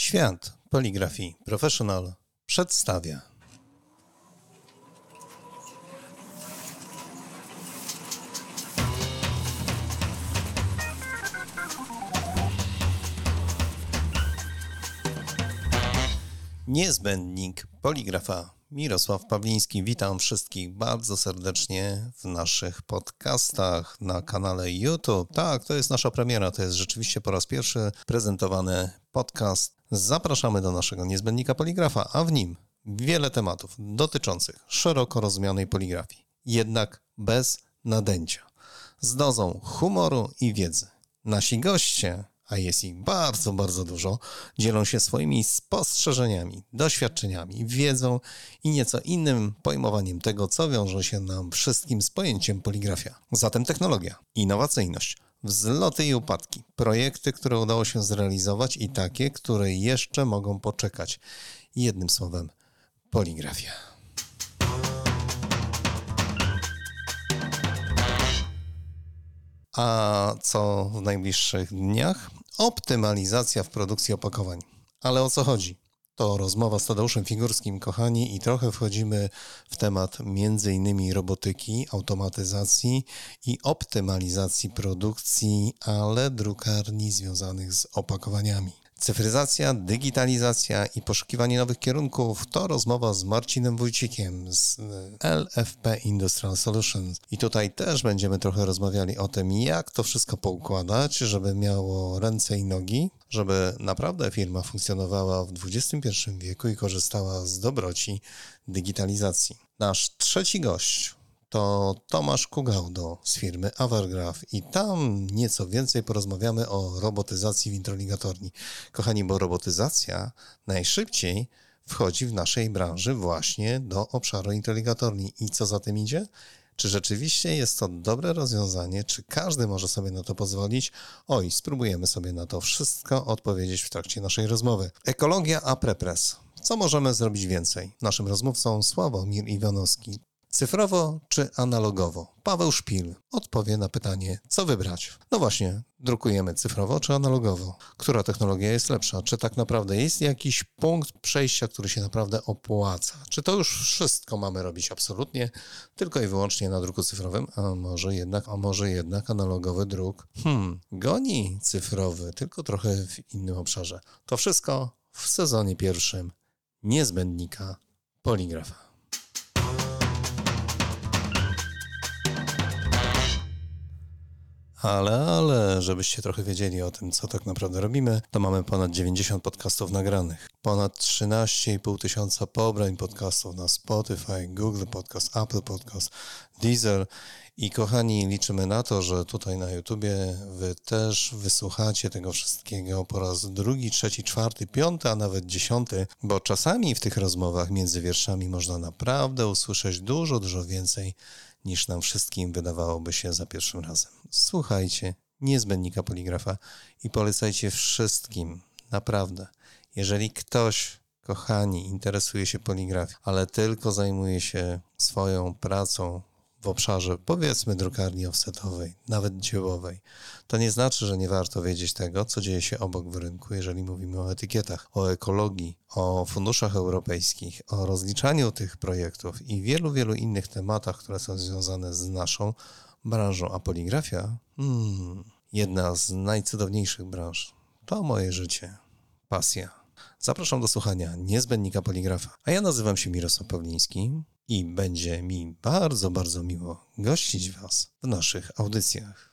Świat Poligrafii Professional przedstawia. Niezbędnik poligrafa Mirosław Pawliński. Witam wszystkich bardzo serdecznie w naszych podcastach na kanale YouTube. Tak, to jest nasza premiera. To jest rzeczywiście po raz pierwszy prezentowany podcast. Zapraszamy do naszego niezbędnika poligrafa, a w nim wiele tematów dotyczących szeroko rozumianej poligrafii, jednak bez nadęcia, z dozą humoru i wiedzy. Nasi goście a jest ich bardzo, bardzo dużo, dzielą się swoimi spostrzeżeniami, doświadczeniami, wiedzą i nieco innym pojmowaniem tego, co wiąże się nam wszystkim z pojęciem poligrafia. Zatem technologia, innowacyjność, wzloty i upadki, projekty, które udało się zrealizować i takie, które jeszcze mogą poczekać. Jednym słowem, poligrafia. A co w najbliższych dniach? Optymalizacja w produkcji opakowań. Ale o co chodzi? To rozmowa z Tadeuszem Figurskim, kochani, i trochę wchodzimy w temat m.in. robotyki, automatyzacji i optymalizacji produkcji, ale drukarni związanych z opakowaniami. Cyfryzacja, digitalizacja i poszukiwanie nowych kierunków to rozmowa z Marcinem Wójcikiem z LFP Industrial Solutions. I tutaj też będziemy trochę rozmawiali o tym, jak to wszystko poukładać, żeby miało ręce i nogi, żeby naprawdę firma funkcjonowała w XXI wieku i korzystała z dobroci digitalizacji. Nasz trzeci gość to Tomasz Kugaudo z firmy Avergraph i tam nieco więcej porozmawiamy o robotyzacji w introligatorni. Kochani, bo robotyzacja najszybciej wchodzi w naszej branży właśnie do obszaru introligatorni. I co za tym idzie? Czy rzeczywiście jest to dobre rozwiązanie? Czy każdy może sobie na to pozwolić? Oj, spróbujemy sobie na to wszystko odpowiedzieć w trakcie naszej rozmowy. Ekologia a prepres. Co możemy zrobić więcej? Naszym rozmówcą Sławomir Iwanowski, Cyfrowo czy analogowo? Paweł Szpil odpowie na pytanie, co wybrać. No właśnie, drukujemy cyfrowo czy analogowo? Która technologia jest lepsza? Czy tak naprawdę jest jakiś punkt przejścia, który się naprawdę opłaca? Czy to już wszystko mamy robić absolutnie tylko i wyłącznie na druku cyfrowym? A może jednak, a może jednak analogowy druk? Hmm, goni cyfrowy, tylko trochę w innym obszarze. To wszystko w sezonie pierwszym niezbędnika poligrafa. Ale, ale, żebyście trochę wiedzieli o tym, co tak naprawdę robimy, to mamy ponad 90 podcastów nagranych. Ponad 13,5 tysiąca pobrań podcastów na Spotify, Google Podcast, Apple Podcast, Deezer. I kochani, liczymy na to, że tutaj na YouTubie wy też wysłuchacie tego wszystkiego po raz drugi, trzeci, czwarty, piąty, a nawet dziesiąty, bo czasami w tych rozmowach między wierszami można naprawdę usłyszeć dużo, dużo więcej niż nam wszystkim wydawałoby się za pierwszym razem. Słuchajcie niezbędnika poligrafa i polecajcie wszystkim, naprawdę. Jeżeli ktoś, kochani, interesuje się poligrafią, ale tylko zajmuje się swoją pracą w obszarze, powiedzmy, drukarni offsetowej, nawet dziełowej, to nie znaczy, że nie warto wiedzieć tego, co dzieje się obok w rynku, jeżeli mówimy o etykietach, o ekologii, o funduszach europejskich, o rozliczaniu tych projektów i wielu, wielu innych tematach, które są związane z naszą branżą. A poligrafia? Hmm, jedna z najcudowniejszych branż. To moje życie, pasja. Zapraszam do słuchania niezbędnika poligrafa. A ja nazywam się Mirosław Pawliński i będzie mi bardzo, bardzo miło gościć Was w naszych audycjach.